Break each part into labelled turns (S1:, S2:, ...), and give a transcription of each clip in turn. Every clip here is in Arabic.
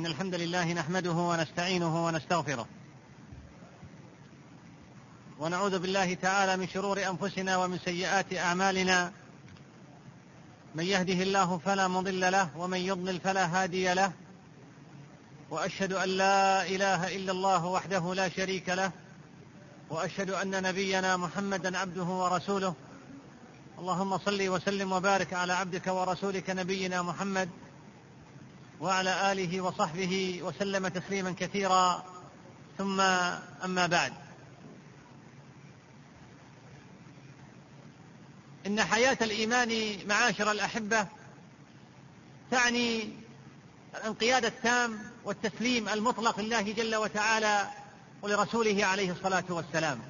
S1: إن الحمد لله نحمده ونستعينه ونستغفره ونعوذ بالله تعالى من شرور أنفسنا ومن سيئات أعمالنا من يهده الله فلا مضل له ومن يضلل فلا هادي له وأشهد أن لا إله إلا الله وحده لا شريك له وأشهد أن نبينا محمدا عبده ورسوله اللهم صل وسلم وبارك على عبدك ورسولك نبينا محمد وعلى اله وصحبه وسلم تسليما كثيرا ثم اما بعد ان حياه الايمان معاشر الاحبه تعني الانقياد التام والتسليم المطلق لله جل وتعالى ولرسوله عليه الصلاه والسلام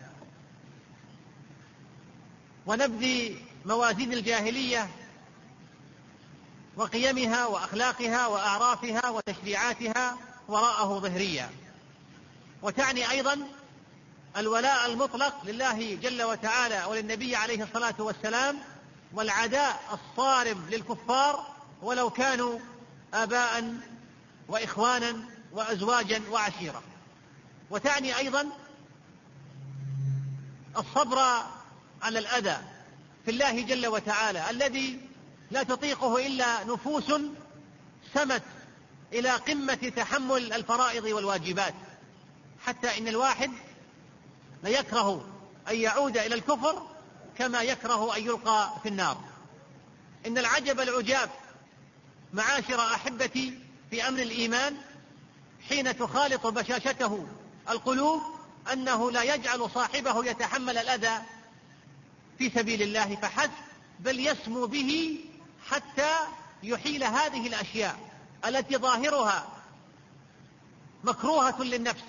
S1: ونبذ موازين الجاهليه وقيمها واخلاقها واعرافها وتشريعاتها وراءه ظهريا وتعني ايضا الولاء المطلق لله جل وتعالى وللنبي عليه الصلاه والسلام والعداء الصارم للكفار ولو كانوا اباء واخوانا وازواجا وعشيره وتعني ايضا الصبر على الاذى في الله جل وتعالى الذي لا تطيقه إلا نفوس سمت إلى قمة تحمل الفرائض والواجبات حتى إن الواحد ليكره أن يعود إلى الكفر كما يكره أن يلقى في النار إن العجب العجاب معاشر أحبتي في أمر الإيمان حين تخالط بشاشته القلوب أنه لا يجعل صاحبه يتحمل الأذى في سبيل الله فحسب بل يسمو به حتى يحيل هذه الاشياء التي ظاهرها مكروهه للنفس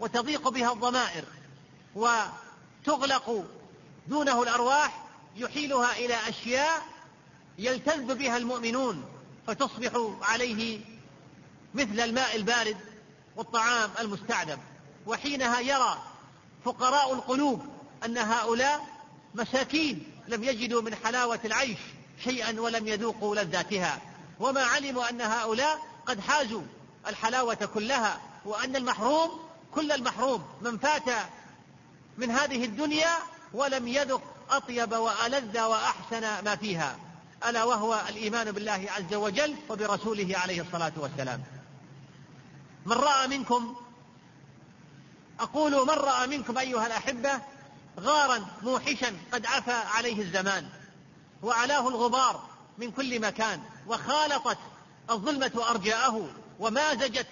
S1: وتضيق بها الضمائر وتغلق دونه الارواح يحيلها الى اشياء يلتذ بها المؤمنون فتصبح عليه مثل الماء البارد والطعام المستعذب وحينها يرى فقراء القلوب ان هؤلاء مساكين لم يجدوا من حلاوه العيش شيئا ولم يذوقوا لذاتها وما علموا أن هؤلاء قد حاجوا الحلاوة كلها وأن المحروم كل المحروم من فات من هذه الدنيا ولم يذق أطيب وألذ وأحسن ما فيها ألا وهو الإيمان بالله عز وجل وبرسوله عليه الصلاة والسلام من رأى منكم أقول من رأى منكم أيها الأحبة غارا موحشا قد عفى عليه الزمان وعلاه الغبار من كل مكان وخالطت الظلمة أرجاءه ومازجت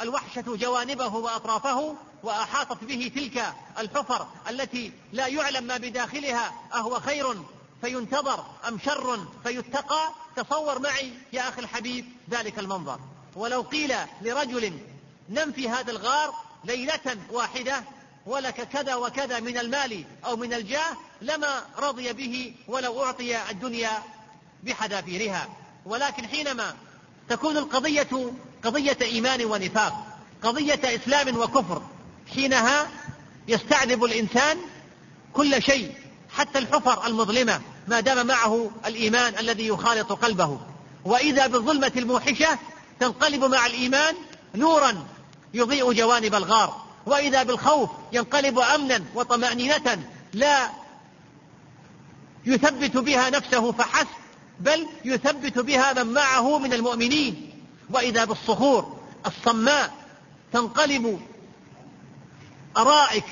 S1: الوحشة جوانبه وأطرافه وأحاطت به تلك الحفر التي لا يعلم ما بداخلها أهو خير فينتظر أم شر فيتقى تصور معي يا أخي الحبيب ذلك المنظر ولو قيل لرجل نم في هذا الغار ليلة واحدة ولك كذا وكذا من المال أو من الجاه لما رضي به ولو أعطي الدنيا بحذافيرها ولكن حينما تكون القضية قضية إيمان ونفاق قضية إسلام وكفر حينها يستعذب الإنسان كل شيء حتى الحفر المظلمة ما دام معه الإيمان الذي يخالط قلبه وإذا بالظلمة الموحشة تنقلب مع الإيمان نورا يضيء جوانب الغار وإذا بالخوف ينقلب أمنا وطمأنينة لا يثبت بها نفسه فحسب بل يثبت بها من معه من المؤمنين وإذا بالصخور الصماء تنقلب أرائك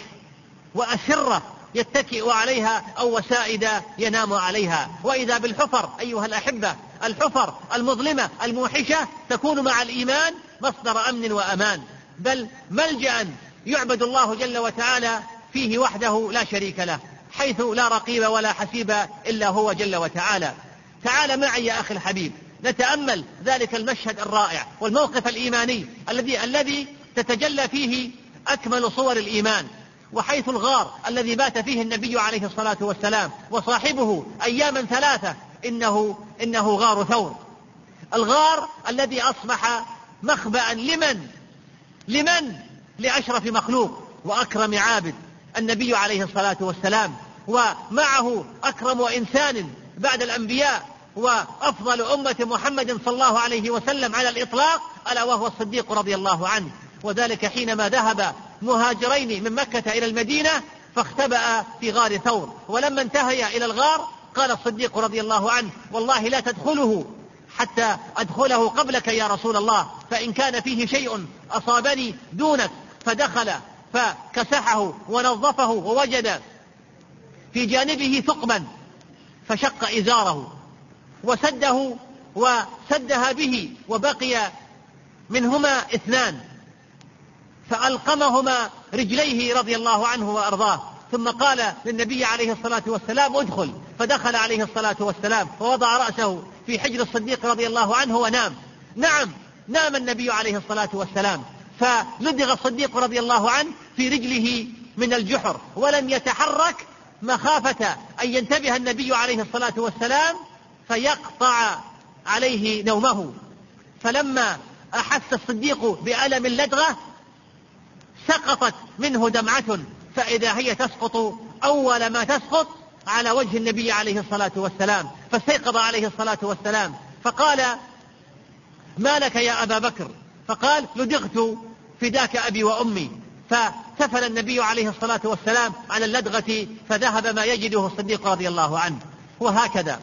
S1: وأسرة يتكئ عليها أو وسائد ينام عليها وإذا بالحفر أيها الأحبة الحفر المظلمة الموحشة تكون مع الإيمان مصدر أمن وأمان بل ملجأ يعبد الله جل وتعالى فيه وحده لا شريك له حيث لا رقيب ولا حسيب إلا هو جل وتعالى تعال معي يا أخي الحبيب نتأمل ذلك المشهد الرائع والموقف الإيماني الذي الذي تتجلى فيه أكمل صور الإيمان وحيث الغار الذي بات فيه النبي عليه الصلاة والسلام وصاحبه أياما ثلاثة إنه إنه غار ثور الغار الذي أصبح مخبأ لمن؟ لمن؟ لأشرف مخلوق وأكرم عابد النبي عليه الصلاة والسلام ومعه أكرم إنسان بعد الأنبياء وأفضل أمة محمد صلى الله عليه وسلم على الإطلاق ألا وهو الصديق رضي الله عنه وذلك حينما ذهب مهاجرين من مكة إلى المدينة فاختبأ في غار ثور ولما انتهيا إلى الغار قال الصديق رضي الله عنه والله لا تدخله حتى أدخله قبلك يا رسول الله فإن كان فيه شيء أصابني دونك فدخل فكسحه ونظفه ووجد في جانبه ثقبا فشق إزاره وسده وسدها به وبقي منهما اثنان فألقمهما رجليه رضي الله عنه وأرضاه ثم قال للنبي عليه الصلاة والسلام ادخل فدخل عليه الصلاة والسلام ووضع رأسه في حجر الصديق رضي الله عنه ونام نعم نام النبي عليه الصلاة والسلام فلدغ الصديق رضي الله عنه في رجله من الجحر ولم يتحرك مخافة أن ينتبه النبي عليه الصلاة والسلام فيقطع عليه نومه فلما أحس الصديق بألم اللدغة سقطت منه دمعة فإذا هي تسقط أول ما تسقط على وجه النبي عليه الصلاة والسلام فاستيقظ عليه الصلاة والسلام فقال ما لك يا أبا بكر فقال لدغت فداك أبي وأمي فكفل النبي عليه الصلاة والسلام على اللدغة فذهب ما يجده الصديق رضي الله عنه وهكذا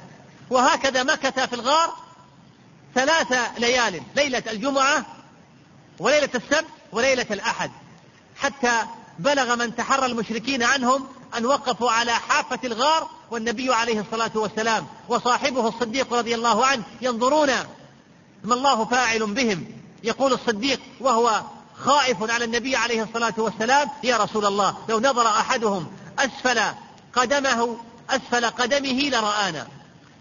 S1: وهكذا مكث في الغار ثلاث ليال ليلة الجمعة وليلة السبت وليلة الأحد حتى بلغ من تحرى المشركين عنهم أن وقفوا على حافة الغار والنبي عليه الصلاة والسلام وصاحبه الصديق رضي الله عنه ينظرون ما الله فاعل بهم يقول الصديق وهو خائف على النبي عليه الصلاة والسلام يا رسول الله لو نظر أحدهم أسفل قدمه أسفل قدمه لرآنا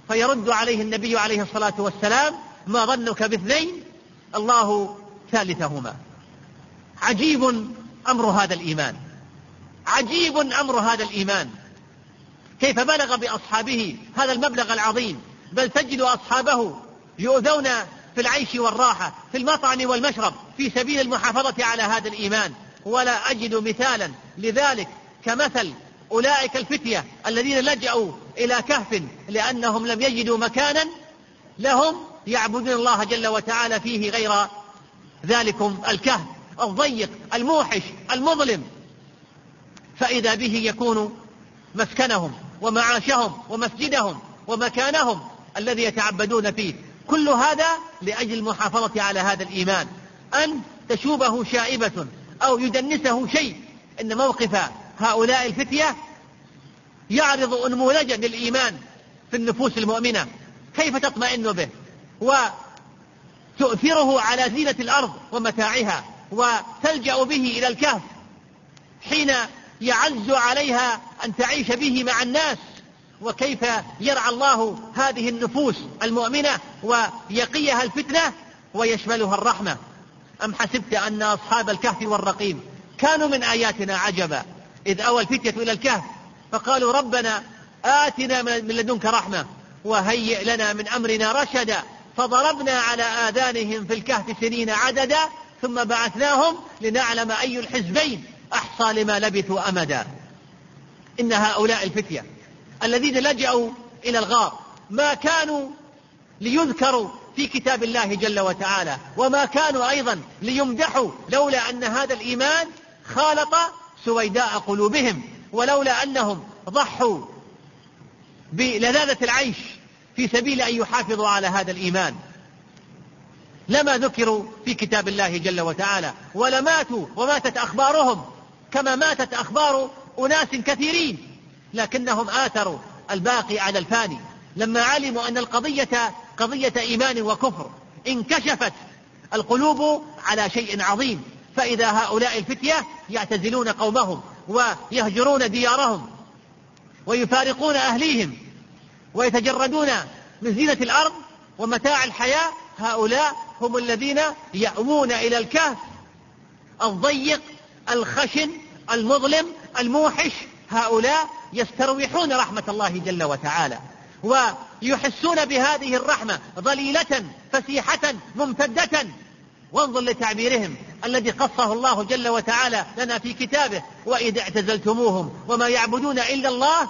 S1: فيرد عليه النبي عليه الصلاة والسلام ما ظنك باثنين الله ثالثهما عجيب أمر هذا الإيمان عجيب أمر هذا الإيمان كيف بلغ بأصحابه هذا المبلغ العظيم بل تجد أصحابه يؤذون في العيش والراحة في المطعم والمشرب في سبيل المحافظة على هذا الإيمان ولا أجد مثالا لذلك كمثل أولئك الفتية الذين لجأوا إلى كهف لأنهم لم يجدوا مكانا لهم يعبدون الله جل وتعالى فيه غير ذلكم الكهف الضيق الموحش المظلم فإذا به يكون مسكنهم ومعاشهم ومسجدهم ومكانهم الذي يتعبدون فيه كل هذا لأجل المحافظة على هذا الإيمان أن تشوبه شائبة أو يدنسه شيء إن موقف هؤلاء الفتية يعرض أنموذجا للإيمان في النفوس المؤمنة كيف تطمئن به وتؤثره على زينة الأرض ومتاعها وتلجأ به إلى الكهف حين يعز عليها أن تعيش به مع الناس وكيف يرعى الله هذه النفوس المؤمنة ويقيها الفتنة ويشملها الرحمة أم حسبت أن أصحاب الكهف والرقيم كانوا من آياتنا عجبا إذ أوى الفتية إلى الكهف فقالوا ربنا آتنا من لدنك رحمة وهيئ لنا من أمرنا رشدا فضربنا على آذانهم في الكهف سنين عددا ثم بعثناهم لنعلم أي الحزبين أحصى لما لبثوا أمدا إن هؤلاء الفتية الذين لجأوا إلى الغار ما كانوا ليذكروا في كتاب الله جل وتعالى وما كانوا أيضا ليمدحوا لولا أن هذا الإيمان خالط سويداء قلوبهم ولولا أنهم ضحوا بلذاذة العيش في سبيل أن يحافظوا على هذا الإيمان لما ذكروا في كتاب الله جل وتعالى ولماتوا وماتت أخبارهم كما ماتت أخبار أناس كثيرين لكنهم آثروا الباقي على الفاني لما علموا أن القضية قضية إيمان وكفر انكشفت القلوب على شيء عظيم فإذا هؤلاء الفتية يعتزلون قومهم ويهجرون ديارهم ويفارقون أهليهم ويتجردون من زينة الأرض ومتاع الحياة هؤلاء هم الذين يأوون إلى الكهف الضيق الخشن المظلم الموحش هؤلاء يستروحون رحمة الله جل وتعالى ويحسون بهذه الرحمة ظليلة فسيحة ممتدة وانظر لتعبيرهم الذي قصه الله جل وتعالى لنا في كتابه وإذا اعتزلتموهم وما يعبدون إلا الله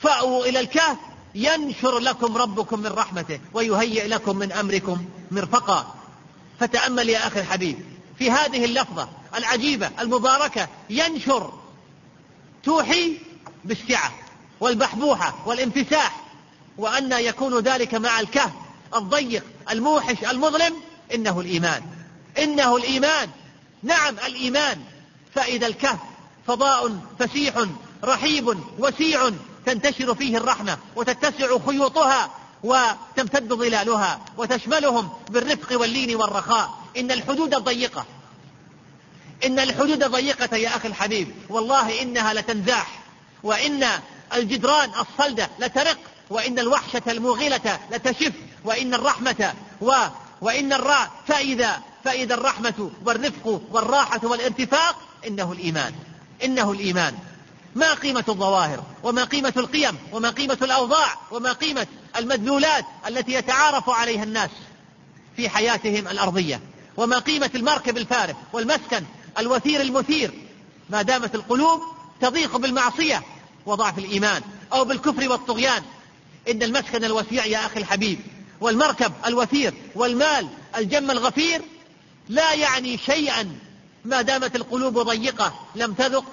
S1: فأووا إلى الكهف ينشر لكم ربكم من رحمته ويهيئ لكم من أمركم مرفقا فتأمل يا أخي الحبيب في هذه اللفظة العجيبة المباركة ينشر توحي بالسعة والبحبوحة والانفساح وأن يكون ذلك مع الكهف الضيق الموحش المظلم إنه الإيمان إنه الإيمان نعم الإيمان فإذا الكهف فضاء فسيح رحيب وسيع تنتشر فيه الرحمة وتتسع خيوطها وتمتد ظلالها وتشملهم بالرفق واللين والرخاء إن الحدود ضيقة إن الحدود ضيقة يا أخي الحبيب والله إنها لتنزاح وإن الجدران الصلدة لترق وإن الوحشة الموغلة لتشف وإن الرحمة و وإن الراء فإذا فإذا الرحمة والرفق والراحة والارتفاق إنه الإيمان إنه الإيمان ما قيمة الظواهر وما قيمة القيم وما قيمة الأوضاع وما قيمة المدلولات التي يتعارف عليها الناس في حياتهم الأرضية وما قيمة المركب الفارغ والمسكن الوثير المثير ما دامت القلوب تضيق بالمعصية وضعف الإيمان أو بالكفر والطغيان إن المسكن الوسيع يا أخي الحبيب والمركب الوثير والمال الجم الغفير لا يعني شيئا ما دامت القلوب ضيقة لم تذق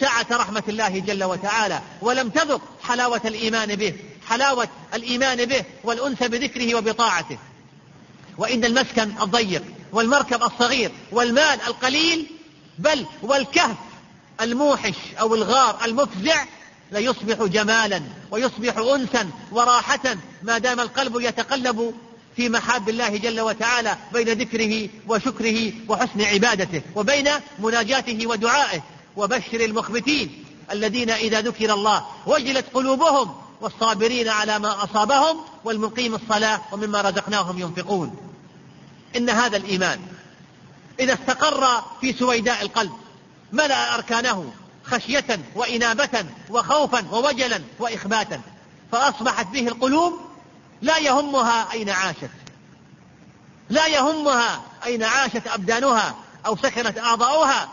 S1: سعة رحمة الله جل وتعالى ولم تذق حلاوة الإيمان به حلاوة الإيمان به والأنس بذكره وبطاعته وإن المسكن الضيق والمركب الصغير والمال القليل بل والكهف الموحش أو الغار المفزع ليصبح جمالا ويصبح أنسا وراحة ما دام القلب يتقلب في محاب الله جل وتعالى بين ذكره وشكره وحسن عبادته وبين مناجاته ودعائه وبشر المخبتين الذين إذا ذكر الله وجلت قلوبهم والصابرين على ما أصابهم والمقيم الصلاة ومما رزقناهم ينفقون إن هذا الإيمان إذا استقر في سويداء القلب ملأ أركانه خشية وإنابة وخوفا ووجلا وإخباتا فأصبحت به القلوب لا يهمها أين عاشت لا يهمها أين عاشت أبدانها أو سكنت أعضاؤها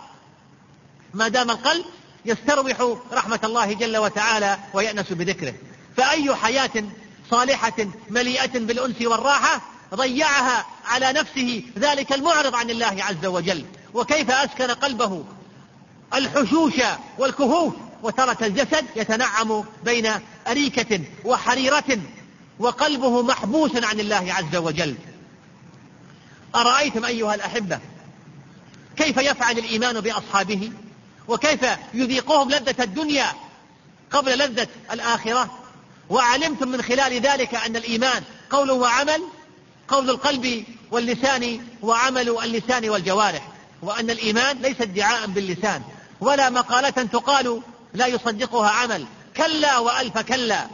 S1: ما دام القلب يستروح رحمة الله جل وتعالى ويأنس بذكره فأي حياة صالحة مليئة بالأنس والراحة ضيعها على نفسه ذلك المعرض عن الله عز وجل وكيف أسكن قلبه الحشوش والكهوف وترة الجسد يتنعم بين أريكة وحريرة وقلبه محبوس عن الله عز وجل أرأيتم أيها الأحبة كيف يفعل الإيمان بأصحابه وكيف يذيقهم لذة الدنيا قبل لذة الآخرة وعلمتم من خلال ذلك أن الإيمان قول وعمل قول القلب واللسان وعمل اللسان والجوارح وأن الإيمان ليس ادعاء باللسان ولا مقالة تقال لا يصدقها عمل كلا وألف كلا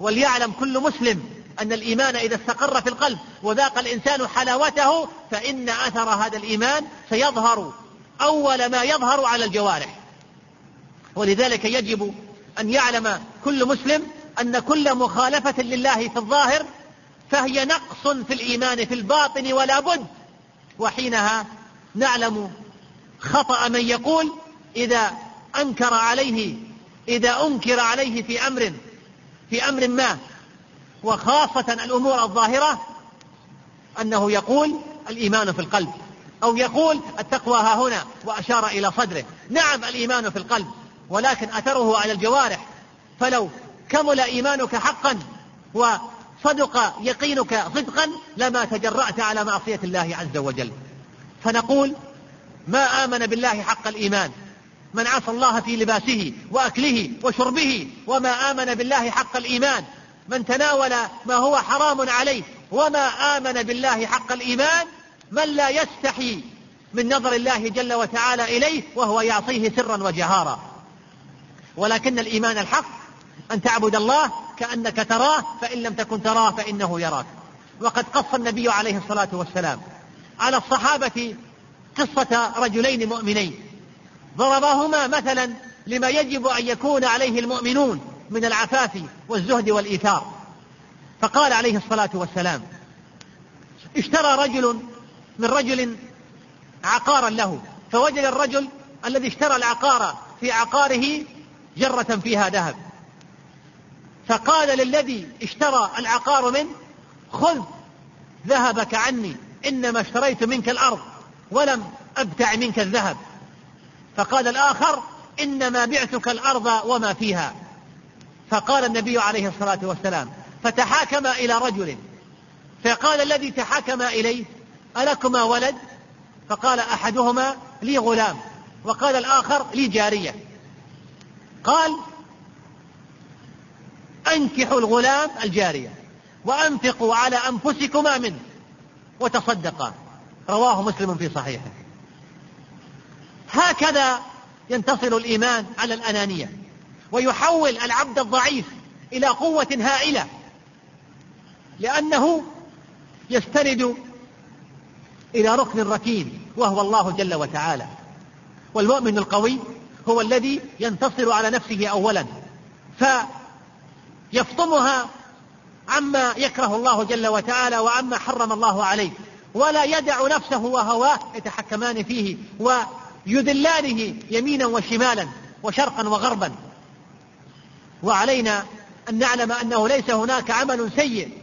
S1: وليعلم كل مسلم أن الإيمان إذا استقر في القلب وذاق الإنسان حلاوته فإن أثر هذا الإيمان سيظهر أول ما يظهر على الجوارح ولذلك يجب أن يعلم كل مسلم أن كل مخالفة لله في الظاهر فهي نقص في الإيمان في الباطن ولا بد وحينها نعلم خطأ من يقول إذا أنكر عليه إذا أنكر عليه في أمر في أمر ما وخاصة الأمور الظاهرة أنه يقول الإيمان في القلب أو يقول التقوى ها هنا وأشار إلى صدره نعم الإيمان في القلب ولكن أثره على الجوارح فلو كمل إيمانك حقا وصدق يقينك صدقا لما تجرأت على معصية الله عز وجل فنقول ما آمن بالله حق الإيمان من عصى الله في لباسه واكله وشربه وما امن بالله حق الايمان من تناول ما هو حرام عليه وما امن بالله حق الايمان من لا يستحي من نظر الله جل وتعالى اليه وهو يعصيه سرا وجهارا ولكن الايمان الحق ان تعبد الله كانك تراه فان لم تكن تراه فانه يراك وقد قص النبي عليه الصلاه والسلام على الصحابه قصه رجلين مؤمنين ضربهما مثلا لما يجب أن يكون عليه المؤمنون من العفاف والزهد والإيثار فقال عليه الصلاة والسلام اشترى رجل من رجل عقارا له فوجد الرجل الذي اشترى العقار في عقاره جرة فيها ذهب فقال للذي اشترى العقار منه خذ ذهبك عني إنما اشتريت منك الأرض ولم أبتع منك الذهب فقال الآخر إنما بعتك الأرض وما فيها فقال النبي عليه الصلاة والسلام فتحاكم إلى رجل فقال الذي تحاكم إليه ألكما ولد فقال أحدهما لي غلام وقال الآخر لي جارية قال أنكحوا الغلام الجارية وأنفقوا على أنفسكما منه وتصدقا رواه مسلم في صحيحه هكذا ينتصر الإيمان على الأنانية ويحول العبد الضعيف إلى قوة هائلة لأنه يستند إلى ركن ركين وهو الله جل وتعالى والمؤمن القوي هو الذي ينتصر على نفسه أولا فيفطمها عما يكره الله جل وتعالى وعما حرم الله عليه ولا يدع نفسه وهواه يتحكمان فيه يذلانه يمينا وشمالا وشرقا وغربا وعلينا أن نعلم أنه ليس هناك عمل سيء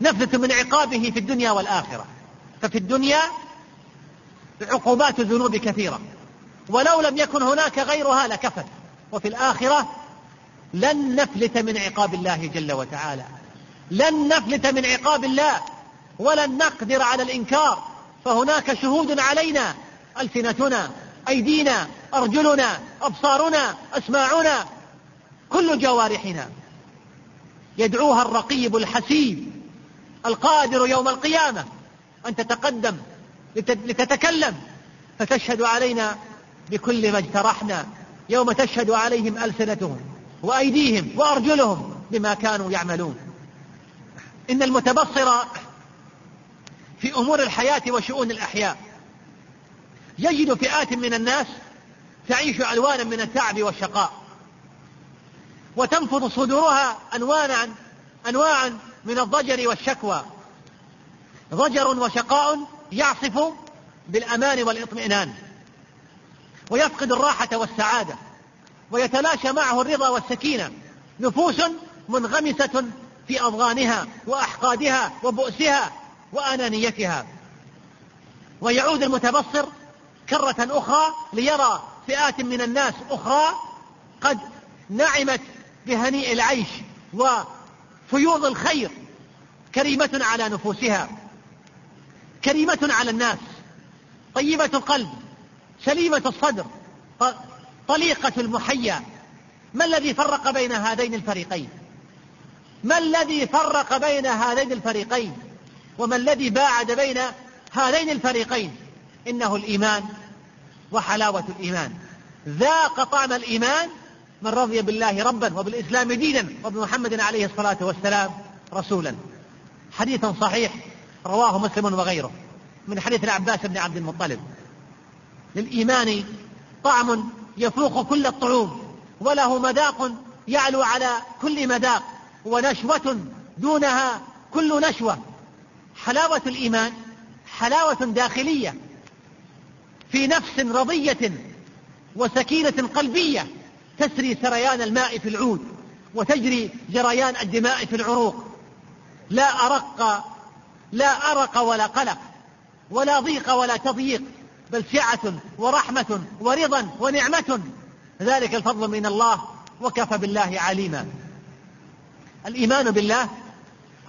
S1: نفلت من عقابه في الدنيا والآخرة ففي الدنيا عقوبات الذنوب كثيرة ولو لم يكن هناك غيرها لكفت وفي الآخرة لن نفلت من عقاب الله جل وتعالى لن نفلت من عقاب الله ولن نقدر على الإنكار فهناك شهود علينا ألسنتنا أيدينا أرجلنا أبصارنا أسماعنا كل جوارحنا يدعوها الرقيب الحسيب القادر يوم القيامة أن تتقدم لتتكلم فتشهد علينا بكل ما اجترحنا يوم تشهد عليهم ألسنتهم وأيديهم وأرجلهم بما كانوا يعملون إن المتبصر في أمور الحياة وشؤون الأحياء يجد فئات من الناس تعيش ألوانا من التعب والشقاء وتنفض صدورها أنواعا أنواعا من الضجر والشكوى ضجر وشقاء يعصف بالأمان والإطمئنان ويفقد الراحة والسعادة ويتلاشى معه الرضا والسكينة نفوس منغمسة في أضغانها وأحقادها وبؤسها وأنانيتها ويعود المتبصر كرة أخرى ليرى فئات من الناس أخرى قد نعمت بهنيء العيش وفيوض الخير كريمة على نفوسها كريمة على الناس طيبة القلب سليمة الصدر طليقة المحيا ما الذي فرق بين هذين الفريقين ما الذي فرق بين هذين الفريقين وما الذي باعد بين هذين الفريقين انه الايمان وحلاوه الايمان ذاق طعم الايمان من رضي بالله ربا وبالاسلام دينا وبمحمد عليه الصلاه والسلام رسولا حديث صحيح رواه مسلم وغيره من حديث العباس بن عبد المطلب للايمان طعم يفوق كل الطعوم وله مذاق يعلو على كل مذاق ونشوه دونها كل نشوه حلاوة الإيمان حلاوة داخلية في نفس رضية وسكينة قلبية تسري سريان الماء في العود وتجري جريان الدماء في العروق لا أرق لا أرق ولا قلق ولا ضيق ولا تضييق بل سعة ورحمة ورضا ونعمة ذلك الفضل من الله وكفى بالله عليما الإيمان بالله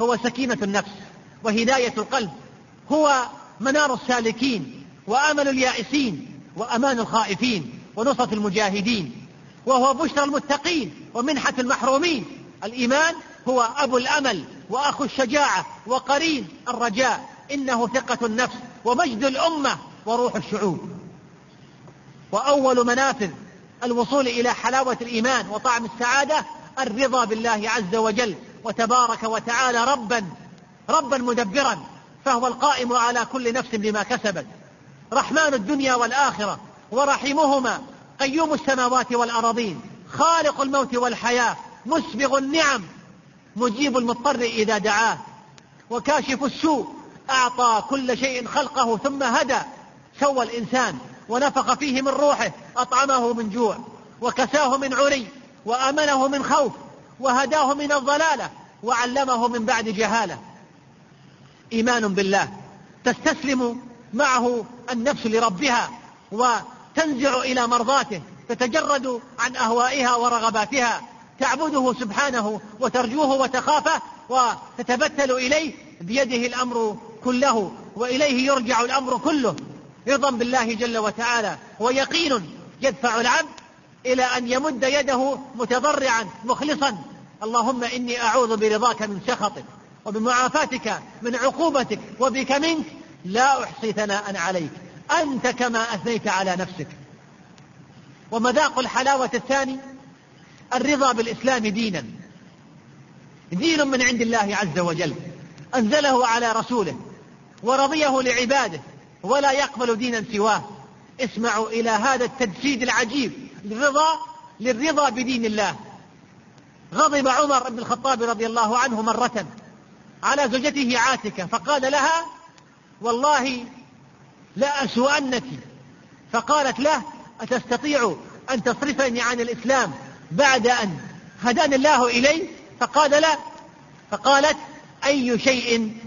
S1: هو سكينة النفس وهداية القلب هو منار السالكين وأمل اليائسين وأمان الخائفين ونصرة المجاهدين وهو بشرى المتقين ومنحة المحرومين الإيمان هو أبو الأمل وأخو الشجاعة وقرين الرجاء إنه ثقة النفس ومجد الأمة وروح الشعوب وأول منافذ الوصول إلى حلاوة الإيمان وطعم السعادة الرضا بالله عز وجل وتبارك وتعالى ربا ربا مدبرا فهو القائم على كل نفس بما كسبت رحمن الدنيا والاخره ورحمهما قيوم السماوات والارضين خالق الموت والحياه مسبغ النعم مجيب المضطر اذا دعاه وكاشف السوء اعطى كل شيء خلقه ثم هدى سوى الانسان ونفخ فيه من روحه اطعمه من جوع وكساه من عري وامنه من خوف وهداه من الضلاله وعلمه من بعد جهاله إيمان بالله تستسلم معه النفس لربها وتنزع إلى مرضاته تتجرد عن أهوائها ورغباتها تعبده سبحانه وترجوه وتخافه وتتبتل إليه بيده الأمر كله وإليه يرجع الأمر كله رضا بالله جل وتعالى ويقين يدفع العبد إلى أن يمد يده متضرعا مخلصا اللهم إني أعوذ برضاك من سخطك وبمعافاتك من عقوبتك وبك منك لا أحصي ثناء عليك أنت كما أثنيت على نفسك ومذاق الحلاوة الثاني الرضا بالإسلام دينا دين من عند الله عز وجل أنزله على رسوله ورضيه لعباده ولا يقبل دينا سواه اسمعوا إلى هذا التجسيد العجيب الرضا للرضا بدين الله غضب عمر بن الخطاب رضي الله عنه مرة على زوجته عاتكة فقال لها والله لأسوأنك فقالت له أتستطيع أن تصرفني عن الإسلام بعد أن هداني الله إلي فقال لا فقالت أي شيء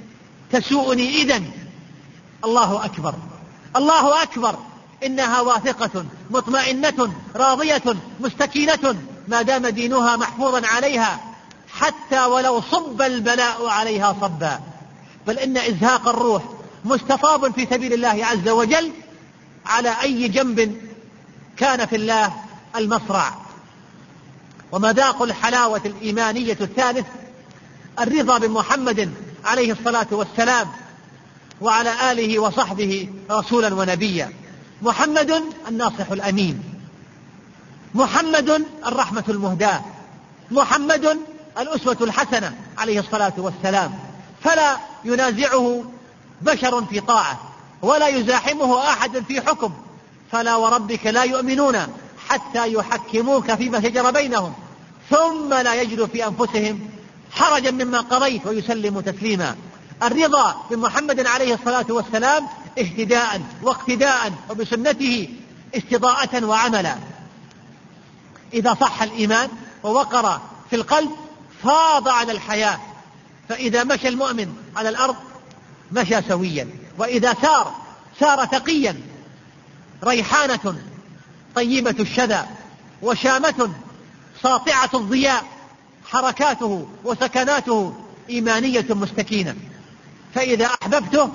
S1: تسوءني إذا الله أكبر الله أكبر إنها واثقة مطمئنة راضية مستكينة ما دام دينها محفوظا عليها حتى ولو صب البلاء عليها صبا بل ان ازهاق الروح مستطاب في سبيل الله عز وجل على اي جنب كان في الله المصرع ومذاق الحلاوه الايمانيه الثالث الرضا بمحمد عليه الصلاه والسلام وعلى اله وصحبه رسولا ونبيا محمد الناصح الامين محمد الرحمه المهداه محمد الأسوة الحسنة عليه الصلاة والسلام فلا ينازعه بشر في طاعة ولا يزاحمه أحد في حكم فلا وربك لا يؤمنون حتى يحكموك فيما شجر بينهم ثم لا يجدوا في أنفسهم حرجا مما قضيت ويسلموا تسليما الرضا بمحمد عليه الصلاة والسلام اهتداء واقتداء وبسنته استضاءة وعملا إذا صح الإيمان ووقر في القلب فاض عن الحياة فإذا مشى المؤمن على الأرض مشى سويا وإذا سار سار تقيا ريحانة طيبة الشذى وشامة ساطعة الضياء حركاته وسكناته إيمانية مستكينة فإذا أحببته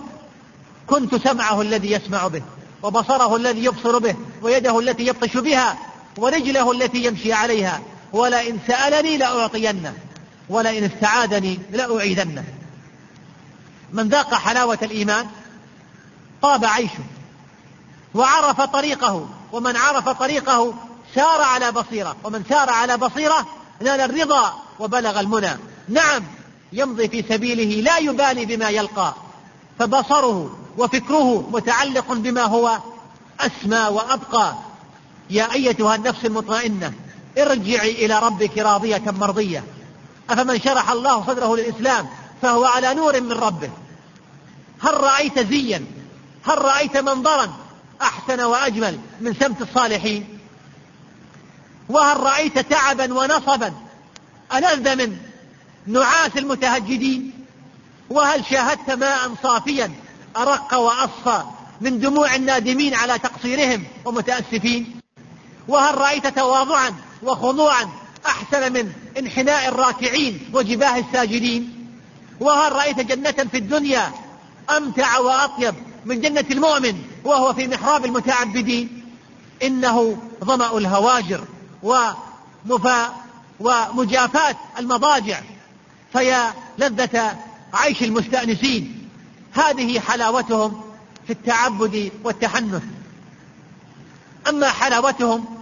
S1: كنت سمعه الذي يسمع به وبصره الذي يبصر به ويده التي يبطش بها ورجله التي يمشي عليها ولئن سألني لأعطينه ولئن استعادني لأعيدنه من ذاق حلاوة الإيمان طاب عيشه وعرف طريقه ومن عرف طريقه سار على بصيرة ومن سار على بصيرة نال الرضا وبلغ المنى نعم يمضي في سبيله لا يبالي بما يلقى فبصره وفكره متعلق بما هو أسمى وأبقى يا أيتها النفس المطمئنة ارجعي إلى ربك راضية مرضية أفمن شرح الله صدره للإسلام فهو على نور من ربه هل رأيت زيا هل رأيت منظرا أحسن وأجمل من سمت الصالحين وهل رأيت تعبا ونصبا ألذ من نعاس المتهجدين وهل شاهدت ماء صافيا أرق وأصفى من دموع النادمين على تقصيرهم ومتأسفين وهل رأيت تواضعا وخضوعا أحسن من انحناء الراكعين وجباه الساجدين وهل رأيت جنة في الدنيا أمتع وأطيب من جنة المؤمن وهو في محراب المتعبدين إنه ظمأ الهواجر ومفا ومجافاة المضاجع فيا لذة عيش المستأنسين هذه حلاوتهم في التعبد والتحنث أما حلاوتهم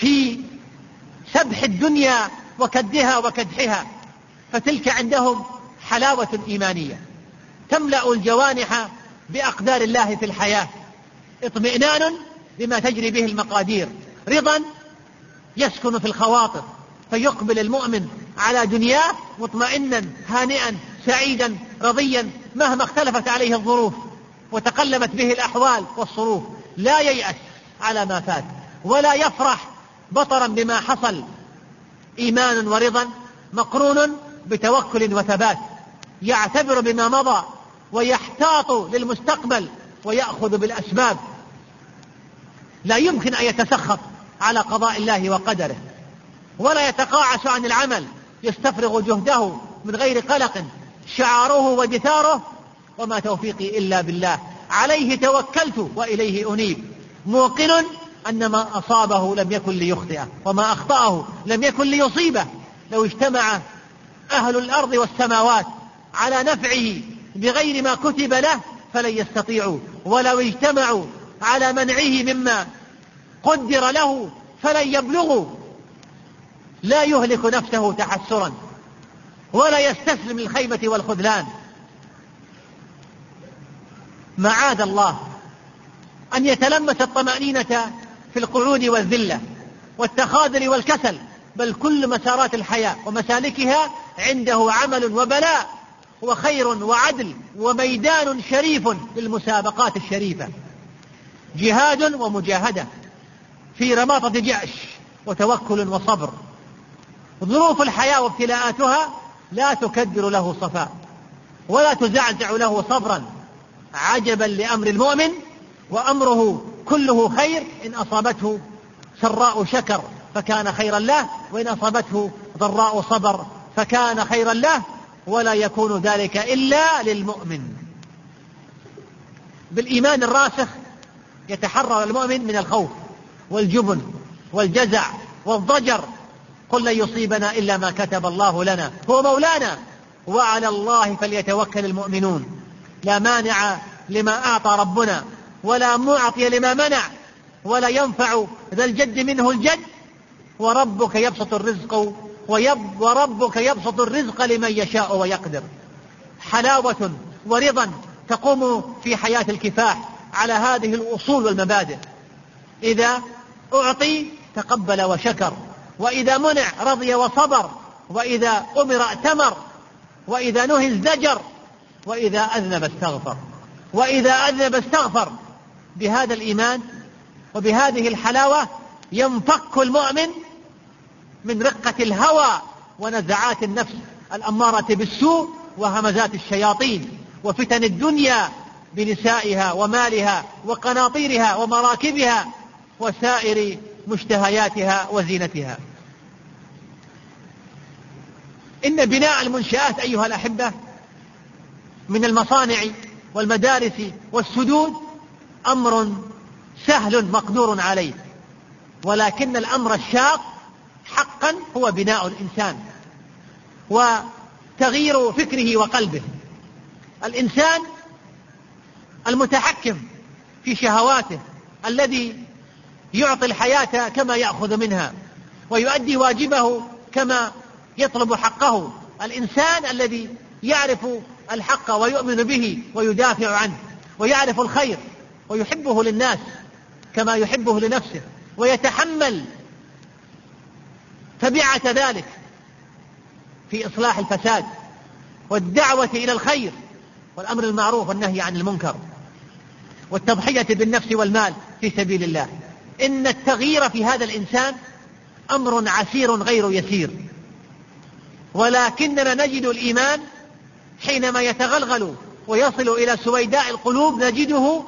S1: في سبح الدنيا وكدها وكدحها فتلك عندهم حلاوة إيمانية تملأ الجوانح بأقدار الله في الحياة اطمئنان بما تجري به المقادير رضا يسكن في الخواطر فيقبل المؤمن على دنياه مطمئنا هانئا سعيدا رضيا مهما اختلفت عليه الظروف وتقلبت به الأحوال والصروف لا ييأس على ما فات ولا يفرح بطرا بما حصل إيمانا ورضا مقرون بتوكل وثبات يعتبر بما مضى ويحتاط للمستقبل ويأخذ بالأسباب لا يمكن أن يتسخط على قضاء الله وقدره ولا يتقاعس عن العمل يستفرغ جهده من غير قلق شعاره ودثاره وما توفيقي إلا بالله عليه توكلت وإليه أنيب موقن أن ما أصابه لم يكن ليخطئه وما أخطأه لم يكن ليصيبه لو اجتمع أهل الأرض والسماوات على نفعه بغير ما كتب له فلن يستطيعوا ولو اجتمعوا على منعه مما قدر له فلن يبلغوا لا يهلك نفسه تحسرا ولا يستسلم للخيبة والخذلان معاذ الله أن يتلمس الطمأنينة في القعود والذلة والتخاذل والكسل بل كل مسارات الحياة ومسالكها عنده عمل وبلاء وخير وعدل وميدان شريف للمسابقات الشريفة جهاد ومجاهدة في رماطة جأش وتوكل وصبر ظروف الحياة وابتلاءاتها لا تكدر له صفاء ولا تزعزع له صبرا عجبا لأمر المؤمن وأمره كله خير إن أصابته سراء شكر فكان خيرا له وإن أصابته ضراء صبر فكان خيرا له ولا يكون ذلك إلا للمؤمن بالإيمان الراسخ يتحرر المؤمن من الخوف والجبن والجزع والضجر قل لن يصيبنا إلا ما كتب الله لنا هو مولانا وعلى الله فليتوكل المؤمنون لا مانع لما أعطى ربنا ولا معطي لما منع ولا ينفع ذا الجد منه الجد وربك يبسط الرزق ويب وربك يبسط الرزق لمن يشاء ويقدر حلاوة ورضا تقوم في حياة الكفاح على هذه الأصول والمبادئ إذا أعطي تقبل وشكر وإذا منع رضي وصبر وإذا أمر ائتمر وإذا نهي ازدجر وإذا أذنب استغفر وإذا أذنب استغفر بهذا الإيمان وبهذه الحلاوة ينفك المؤمن من رقة الهوى ونزعات النفس الأمارة بالسوء وهمزات الشياطين وفتن الدنيا بنسائها ومالها وقناطيرها ومراكبها وسائر مشتهياتها وزينتها إن بناء المنشآت أيها الأحبة من المصانع والمدارس والسدود امر سهل مقدور عليه ولكن الامر الشاق حقا هو بناء الانسان وتغيير فكره وقلبه الانسان المتحكم في شهواته الذي يعطي الحياه كما ياخذ منها ويؤدي واجبه كما يطلب حقه الانسان الذي يعرف الحق ويؤمن به ويدافع عنه ويعرف الخير ويحبه للناس كما يحبه لنفسه ويتحمل تبعة ذلك في إصلاح الفساد والدعوة إلى الخير والأمر المعروف والنهي عن المنكر والتضحية بالنفس والمال في سبيل الله إن التغيير في هذا الإنسان أمر عسير غير يسير ولكننا نجد الإيمان حينما يتغلغل ويصل إلى سويداء القلوب نجده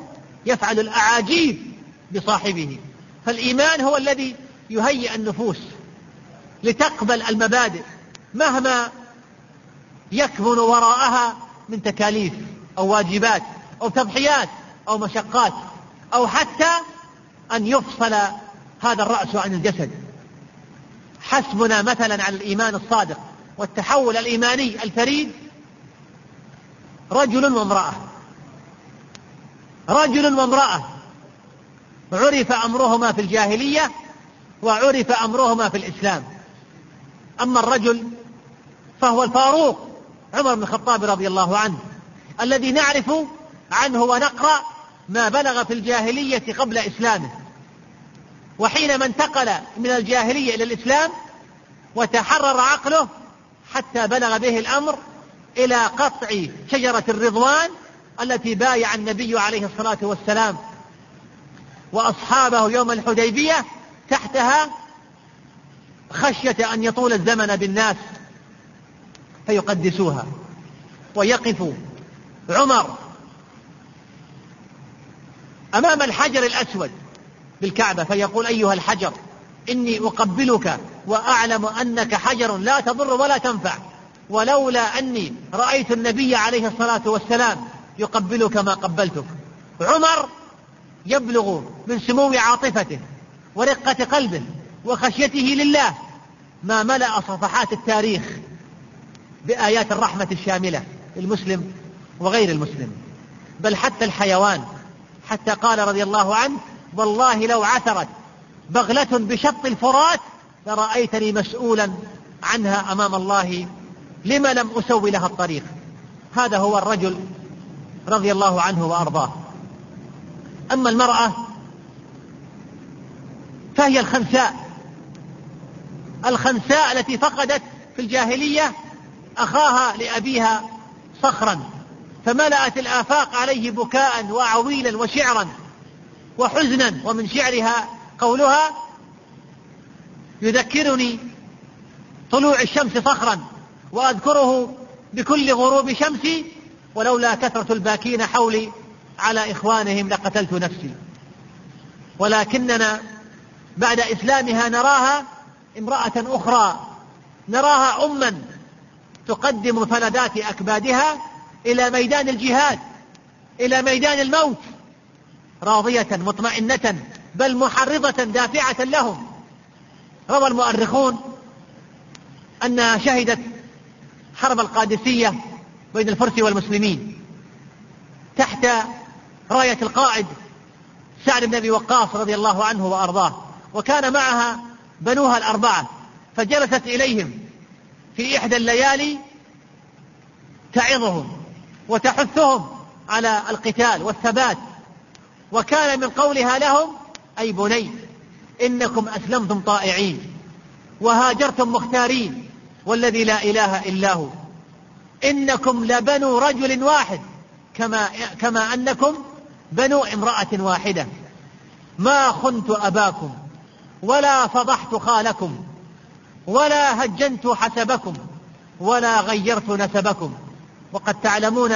S1: يفعل الأعاجيب بصاحبه فالإيمان هو الذي يهيئ النفوس لتقبل المبادئ مهما يكمن وراءها من تكاليف أو واجبات أو تضحيات أو مشقات أو حتى أن يفصل هذا الرأس عن الجسد حسبنا مثلا على الإيمان الصادق والتحول الإيماني الفريد رجل وامرأة رجل وامرأة عرف أمرهما في الجاهلية وعرف أمرهما في الإسلام أما الرجل فهو الفاروق عمر بن الخطاب رضي الله عنه الذي نعرف عنه ونقرأ ما بلغ في الجاهلية قبل إسلامه وحينما انتقل من الجاهلية إلى الإسلام وتحرر عقله حتى بلغ به الأمر إلى قطع شجرة الرضوان التي بايع النبي عليه الصلاة والسلام وأصحابه يوم الحديبية تحتها خشية أن يطول الزمن بالناس فيقدسوها ويقف عمر أمام الحجر الأسود بالكعبة فيقول أيها الحجر إني أقبلك وأعلم أنك حجر لا تضر ولا تنفع ولولا أني رأيت النبي عليه الصلاة والسلام يقبلك ما قبلتك عمر يبلغ من سمو عاطفته ورقة قلبه وخشيته لله ما ملأ صفحات التاريخ بآيات الرحمة الشاملة المسلم وغير المسلم بل حتى الحيوان حتى قال رضي الله عنه والله لو عثرت بغلة بشط الفرات لرأيتني مسؤولا عنها أمام الله لما لم أسوي لها الطريق هذا هو الرجل رضي الله عنه وارضاه اما المراه فهي الخنساء الخنساء التي فقدت في الجاهليه اخاها لابيها صخرا فملأت الآفاق عليه بكاء وعويلا وشعرا وحزنا ومن شعرها قولها يذكرني طلوع الشمس صخرا وأذكره بكل غروب شمسي ولولا كثرة الباكين حولي على إخوانهم لقتلت نفسي ولكننا بعد إسلامها نراها امرأة أخرى نراها أما تقدم فلذات أكبادها إلى ميدان الجهاد إلى ميدان الموت راضية مطمئنة بل محرضة دافعة لهم روى المؤرخون أنها شهدت حرب القادسية بين الفرس والمسلمين تحت راية القائد سعد بن أبي وقاص رضي الله عنه وأرضاه وكان معها بنوها الأربعة فجلست إليهم في إحدى الليالي تعظهم وتحثهم على القتال والثبات وكان من قولها لهم أي بني إنكم أسلمتم طائعين وهاجرتم مختارين والذي لا إله إلا هو إنكم لبنو رجل واحد كما, كما أنكم بنو امرأة واحدة ما خنت أباكم ولا فضحت خالكم ولا هجنت حسبكم ولا غيرت نسبكم وقد تعلمون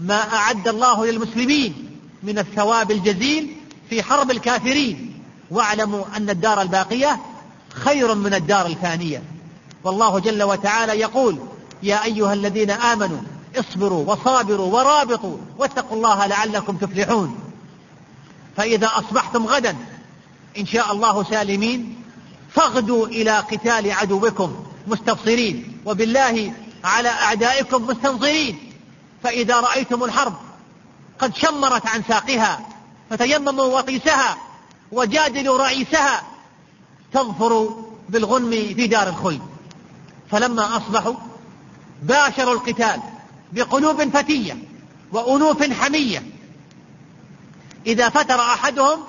S1: ما أعد الله للمسلمين من الثواب الجزيل في حرب الكافرين واعلموا أن الدار الباقية خير من الدار الفانية والله جل وتعالى يقول يا أيها الذين آمنوا اصبروا وصابروا ورابطوا واتقوا الله لعلكم تفلحون فإذا أصبحتم غدا إن شاء الله سالمين فاغدوا إلى قتال عدوكم مستبصرين وبالله على أعدائكم مستنصرين فإذا رأيتم الحرب قد شمرت عن ساقها فتيمموا وطيسها وجادلوا رئيسها تظفر بالغنم في دار الخلد فلما أصبحوا باشروا القتال بقلوب فتية وأنوف حمية إذا فتر أحدهم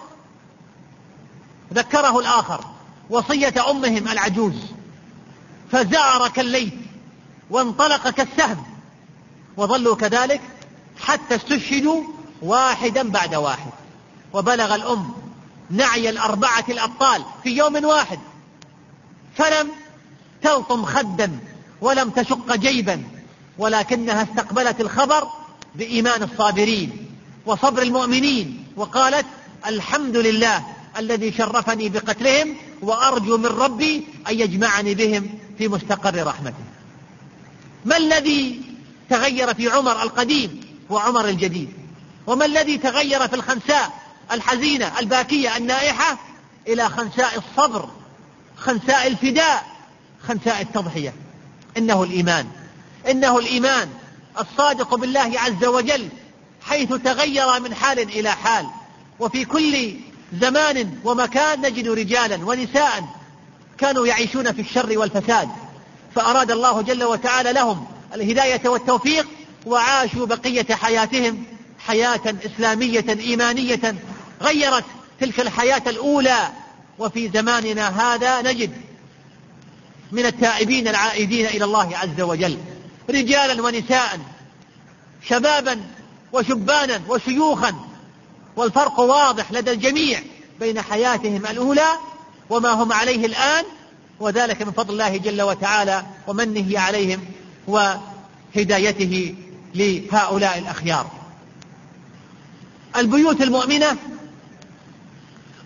S1: ذكره الآخر وصية أمهم العجوز فزار كالليث وانطلق كالسهم وظلوا كذلك حتى استشهدوا واحدا بعد واحد وبلغ الأم نعي الأربعة الأبطال في يوم واحد فلم تلطم خدا ولم تشق جيبا ولكنها استقبلت الخبر بإيمان الصابرين وصبر المؤمنين وقالت الحمد لله الذي شرفني بقتلهم وأرجو من ربي أن يجمعني بهم في مستقر رحمته ما الذي تغير في عمر القديم وعمر الجديد وما الذي تغير في الخنساء الحزينة الباكية النائحة إلى خنساء الصبر خنساء الفداء خنساء التضحية إنه الإيمان إنه الإيمان الصادق بالله عز وجل حيث تغير من حال إلى حال وفي كل زمان ومكان نجد رجالا ونساء كانوا يعيشون في الشر والفساد فأراد الله جل وتعالى لهم الهداية والتوفيق وعاشوا بقية حياتهم حياة إسلامية إيمانية غيرت تلك الحياة الأولى وفي زماننا هذا نجد من التائبين العائدين إلى الله عز وجل رجالا ونساء شبابا وشبانا وشيوخا والفرق واضح لدى الجميع بين حياتهم الأولى وما هم عليه الآن وذلك من فضل الله جل وتعالى ومنه عليهم وهدايته لهؤلاء الأخيار البيوت المؤمنة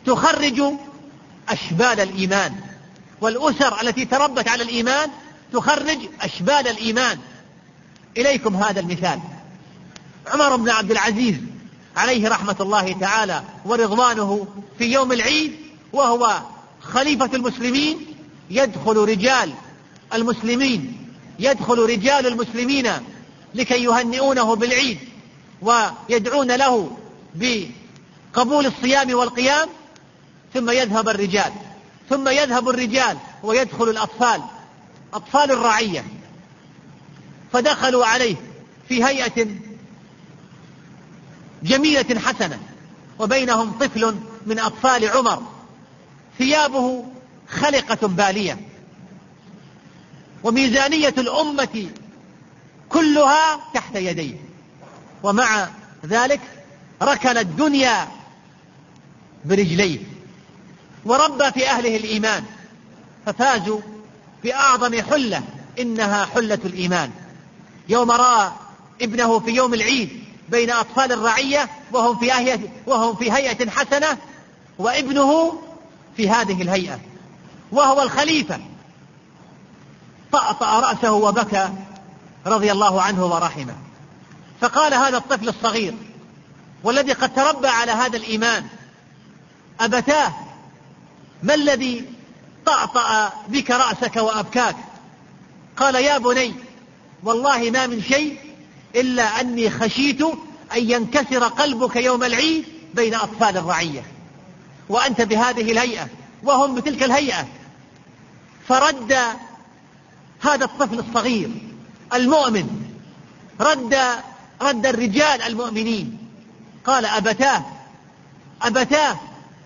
S1: تخرج أشبال الإيمان والأسر التي تربت على الإيمان تخرج أشبال الإيمان إليكم هذا المثال عمر بن عبد العزيز عليه رحمة الله تعالى ورضوانه في يوم العيد وهو خليفة المسلمين يدخل رجال المسلمين يدخل رجال المسلمين لكي يهنئونه بالعيد ويدعون له بقبول الصيام والقيام ثم يذهب الرجال ثم يذهب الرجال ويدخل الأطفال أطفال الرعية فدخلوا عليه في هيئة جميلة حسنة وبينهم طفل من أطفال عمر ثيابه خلقة بالية وميزانية الأمة كلها تحت يديه ومع ذلك ركن الدنيا برجليه وربى في أهله الإيمان ففازوا بأعظم حلة إنها حلة الإيمان يوم رأى ابنه في يوم العيد بين أطفال الرعية وهم في, وهم في هيئة حسنة وابنه في هذه الهيئة وهو الخليفة طأطأ رأسه وبكى رضي الله عنه ورحمه فقال هذا الطفل الصغير والذي قد تربى على هذا الإيمان أبتاه ما الذي طأطأ بك رأسك وأبكاك قال يا بني والله ما من شيء إلا أني خشيت أن ينكسر قلبك يوم العيد بين أطفال الرعية وأنت بهذه الهيئة وهم بتلك الهيئة فرد هذا الطفل الصغير المؤمن رد رد الرجال المؤمنين قال أبتاه أبتاه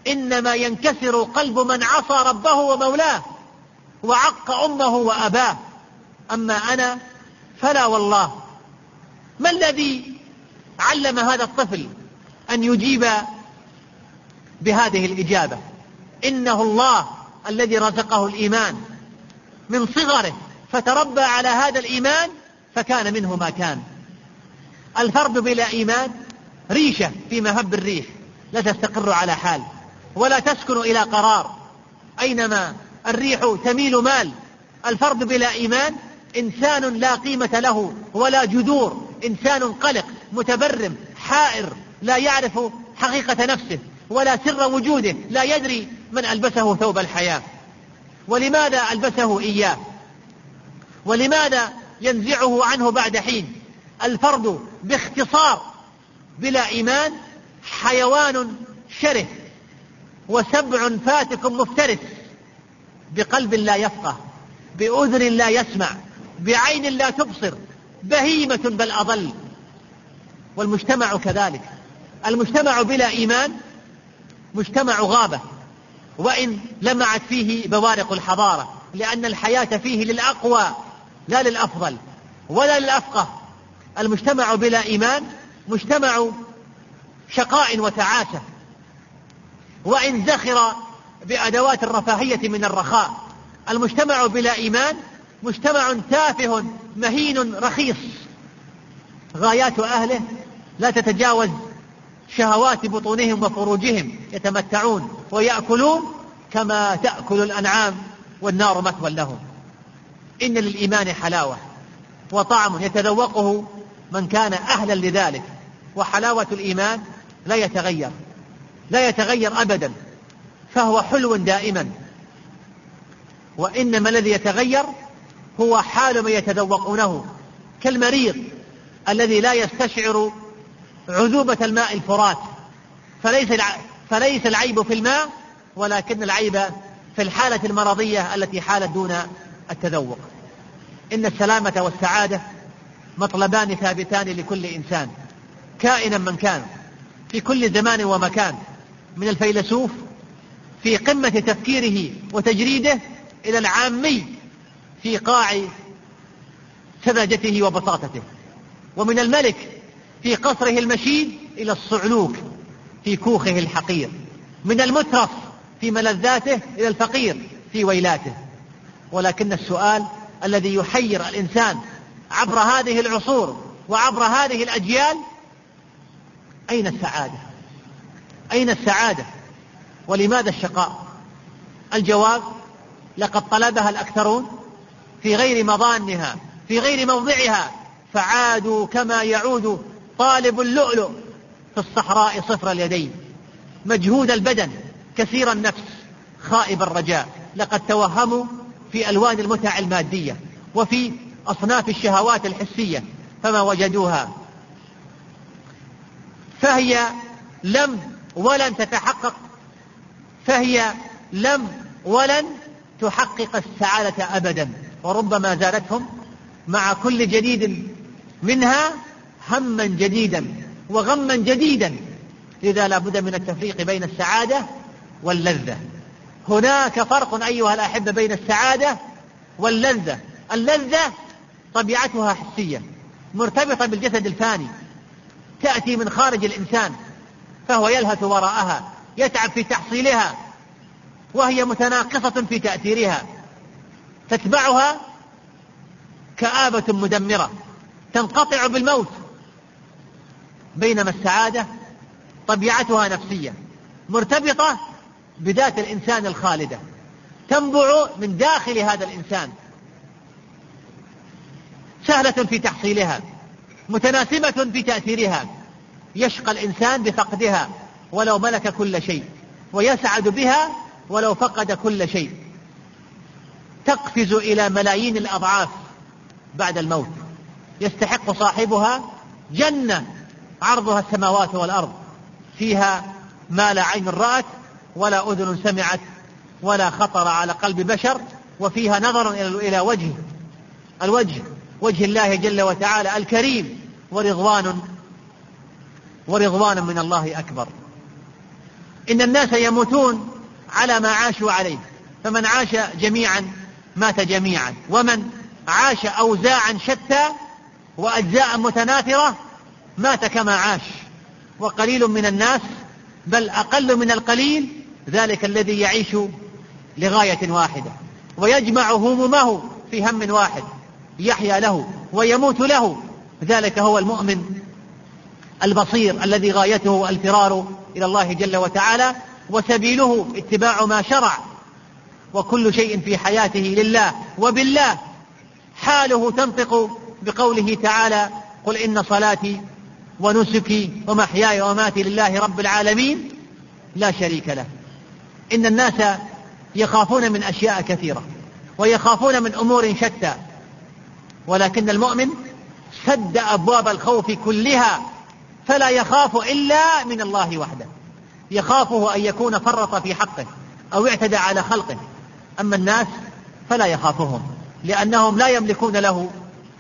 S1: إنما ينكسر قلب من عصى ربه ومولاه وعق أمه وأباه أما أنا فلا والله ما الذي علم هذا الطفل أن يجيب بهذه الإجابة إنه الله الذي رزقه الإيمان من صغره فتربى على هذا الإيمان فكان منه ما كان الفرد بلا إيمان ريشة في مهب الريح لا تستقر على حال ولا تسكن إلى قرار أينما الريح تميل مال الفرد بلا إيمان إنسان لا قيمة له ولا جذور إنسان قلق متبرم حائر لا يعرف حقيقة نفسه ولا سر وجوده لا يدري من ألبسه ثوب الحياة ولماذا ألبسه إياه ولماذا ينزعه عنه بعد حين الفرد باختصار بلا إيمان حيوان شره وسبع فاتك مفترس بقلب لا يفقه بأذن لا يسمع بعين لا تبصر بهيمة بل أضل والمجتمع كذلك المجتمع بلا إيمان مجتمع غابة وإن لمعت فيه بوارق الحضارة لأن الحياة فيه للأقوى لا للأفضل ولا للأفقه المجتمع بلا إيمان مجتمع شقاء وتعاسة وإن زخر بأدوات الرفاهية من الرخاء المجتمع بلا إيمان مجتمع تافه مهين رخيص غايات أهله لا تتجاوز شهوات بطونهم وفروجهم يتمتعون ويأكلون كما تأكل الأنعام والنار مثوى لهم إن للإيمان حلاوة وطعم يتذوقه من كان أهلا لذلك وحلاوة الإيمان لا يتغير لا يتغير أبدا فهو حلو دائما وإنما الذي يتغير هو حال من يتذوقونه كالمريض الذي لا يستشعر عذوبة الماء الفرات فليس فليس العيب في الماء ولكن العيب في الحالة المرضية التي حالت دون التذوق إن السلامة والسعادة مطلبان ثابتان لكل إنسان كائنا من كان في كل زمان ومكان من الفيلسوف في قمة تفكيره وتجريده إلى العامي في قاع سذاجته وبساطته ومن الملك في قصره المشيد إلى الصعلوك في كوخه الحقير من المترف في ملذاته إلى الفقير في ويلاته ولكن السؤال الذي يحير الإنسان عبر هذه العصور وعبر هذه الأجيال أين السعادة أين السعادة ولماذا الشقاء الجواب لقد طلبها الأكثرون في غير مضانها في غير موضعها فعادوا كما يعود طالب اللؤلؤ في الصحراء صفر اليدين مجهود البدن كثير النفس خائب الرجاء لقد توهموا في ألوان المتع المادية وفي أصناف الشهوات الحسية فما وجدوها فهي لم ولن تتحقق فهي لم ولن تحقق السعادة أبدا وربما زادتهم مع كل جديد منها هما جديدا وغما جديدا لذا لا بد من التفريق بين السعادة واللذة هناك فرق أيها الأحبة بين السعادة واللذة اللذة طبيعتها حسية مرتبطة بالجسد الفاني تأتي من خارج الإنسان فهو يلهث وراءها يتعب في تحصيلها وهي متناقصة في تأثيرها تتبعها كآبة مدمرة تنقطع بالموت بينما السعادة طبيعتها نفسية مرتبطة بذات الإنسان الخالدة تنبع من داخل هذا الإنسان سهلة في تحصيلها متناسبة في تأثيرها يشقى الانسان بفقدها ولو ملك كل شيء ويسعد بها ولو فقد كل شيء تقفز الى ملايين الاضعاف بعد الموت يستحق صاحبها جنه عرضها السماوات والارض فيها ما لا عين رات ولا اذن سمعت ولا خطر على قلب بشر وفيها نظر الى وجه الوجه وجه الله جل وتعالى الكريم ورضوان ورضوانا من الله أكبر إن الناس يموتون على ما عاشوا عليه فمن عاش جميعا مات جميعا ومن عاش أوزاعا شتى وأجزاء متناثرة مات كما عاش وقليل من الناس بل أقل من القليل ذلك الذي يعيش لغاية واحدة ويجمع همومه في هم واحد يحيا له ويموت له ذلك هو المؤمن البصير الذي غايته الفرار الى الله جل وتعالى وسبيله اتباع ما شرع وكل شيء في حياته لله وبالله حاله تنطق بقوله تعالى قل ان صلاتي ونسكي ومحياي وماتي لله رب العالمين لا شريك له ان الناس يخافون من اشياء كثيره ويخافون من امور شتى ولكن المؤمن سد ابواب الخوف كلها فلا يخاف إلا من الله وحده يخافه أن يكون فرط في حقه أو اعتدى على خلقه أما الناس فلا يخافهم لأنهم لا يملكون له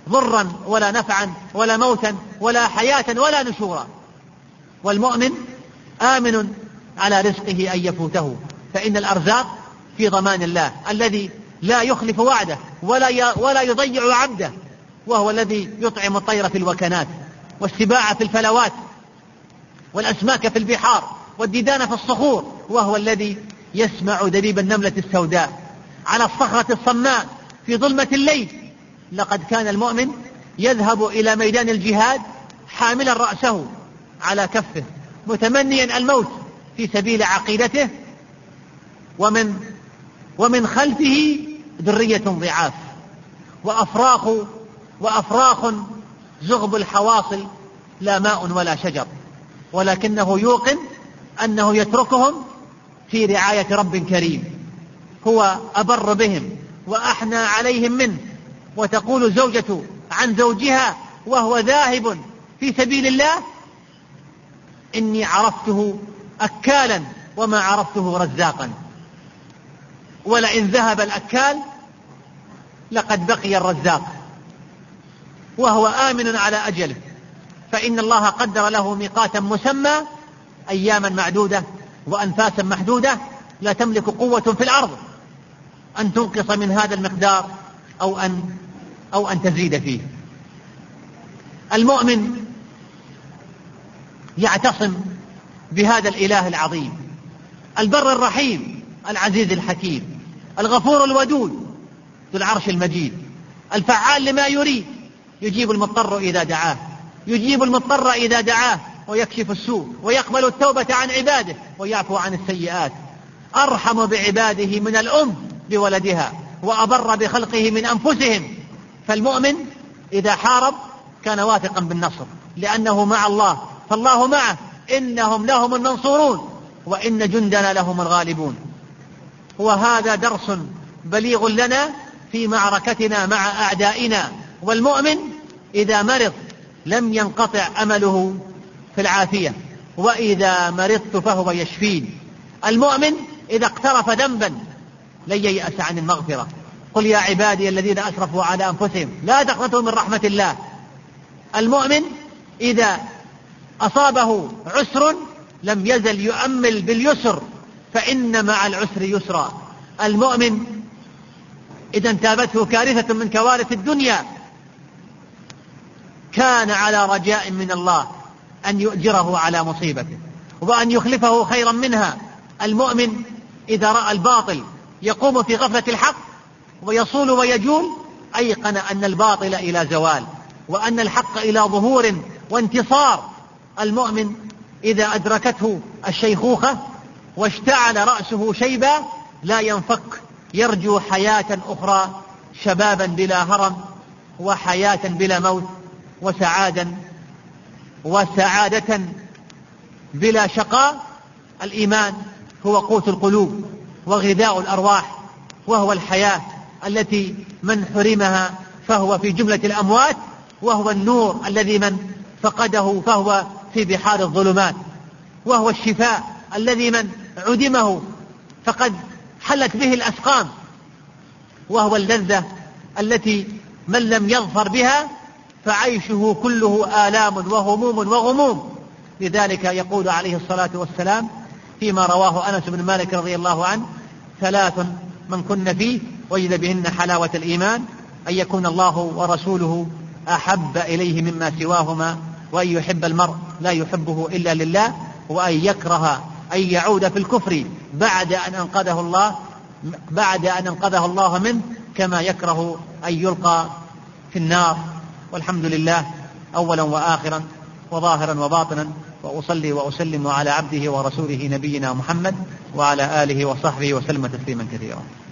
S1: ضرا ولا نفعا ولا موتا ولا حياة ولا نشورا والمؤمن آمن على رزقه أن يفوته فإن الأرزاق في ضمان الله الذي لا يخلف وعده ولا ولا يضيع عبده وهو الذي يطعم الطير في الوكنات والسباع في الفلوات والأسماك في البحار والديدان في الصخور وهو الذي يسمع دبيب النملة السوداء على الصخرة الصماء في ظلمة الليل لقد كان المؤمن يذهب إلى ميدان الجهاد حاملا رأسه على كفه متمنيا الموت في سبيل عقيدته ومن ومن خلفه ذرية ضعاف وأفراخ وأفراخ زغب الحواصل لا ماء ولا شجر ولكنه يوقن أنه يتركهم في رعاية رب كريم هو أبر بهم وأحنى عليهم منه وتقول الزوجة عن زوجها وهو ذاهب في سبيل الله إني عرفته أكالا وما عرفته رزاقا ولئن ذهب الأكال لقد بقي الرزاق وهو آمن على أجله فإن الله قدر له ميقاتا مسمى أياما معدودة وأنفاسا محدودة لا تملك قوة في الأرض أن تنقص من هذا المقدار أو أن أو أن تزيد فيه المؤمن يعتصم بهذا الإله العظيم البر الرحيم العزيز الحكيم الغفور الودود ذو العرش المجيد الفعال لما يريد يجيب المضطر إذا دعاه يجيب المضطر إذا دعاه ويكشف السوء ويقبل التوبة عن عباده ويعفو عن السيئات أرحم بعباده من الأم بولدها وأبر بخلقه من أنفسهم فالمؤمن إذا حارب كان واثقا بالنصر لأنه مع الله فالله معه إنهم لهم المنصورون وإن جندنا لهم الغالبون وهذا درس بليغ لنا في معركتنا مع أعدائنا والمؤمن إذا مرض لم ينقطع أمله في العافية وإذا مرضت فهو يشفين المؤمن إذا اقترف ذنبا لن ييأس عن المغفرة قل يا عبادي الذين أشرفوا على أنفسهم لا تقنطوا من رحمة الله المؤمن إذا أصابه عسر لم يزل يؤمل باليسر فإن مع العسر يسرا المؤمن إذا انتابته كارثة من كوارث الدنيا كان على رجاء من الله أن يؤجره على مصيبته وأن يخلفه خيرا منها المؤمن إذا رأى الباطل يقوم في غفلة الحق ويصول ويجول أيقن أن الباطل إلى زوال وأن الحق إلى ظهور وانتصار المؤمن إذا أدركته الشيخوخة واشتعل رأسه شيبا لا ينفك يرجو حياة أخرى شبابا بلا هرم وحياة بلا موت وسعادا وسعادة بلا شقاء الإيمان هو قوت القلوب وغذاء الأرواح وهو الحياة التي من حرمها فهو في جملة الأموات وهو النور الذي من فقده فهو في بحار الظلمات وهو الشفاء الذي من عدمه فقد حلت به الأسقام وهو اللذة التي من لم يظفر بها فعيشه كله آلام وهموم وغموم لذلك يقول عليه الصلاة والسلام فيما رواه أنس بن مالك رضي الله عنه ثلاث من كن فيه وجد بهن حلاوة الإيمان أن يكون الله ورسوله أحب إليه مما سواهما وأن يحب المرء لا يحبه إلا لله وأن يكره أن يعود في الكفر بعد أن أنقذه الله بعد أن أنقذه الله منه كما يكره أن يلقى في النار والحمد لله أولا وآخرا وظاهرا وباطنا وأصلي وأسلم على عبده ورسوله نبينا محمد وعلى آله وصحبه وسلم تسليما كثيرا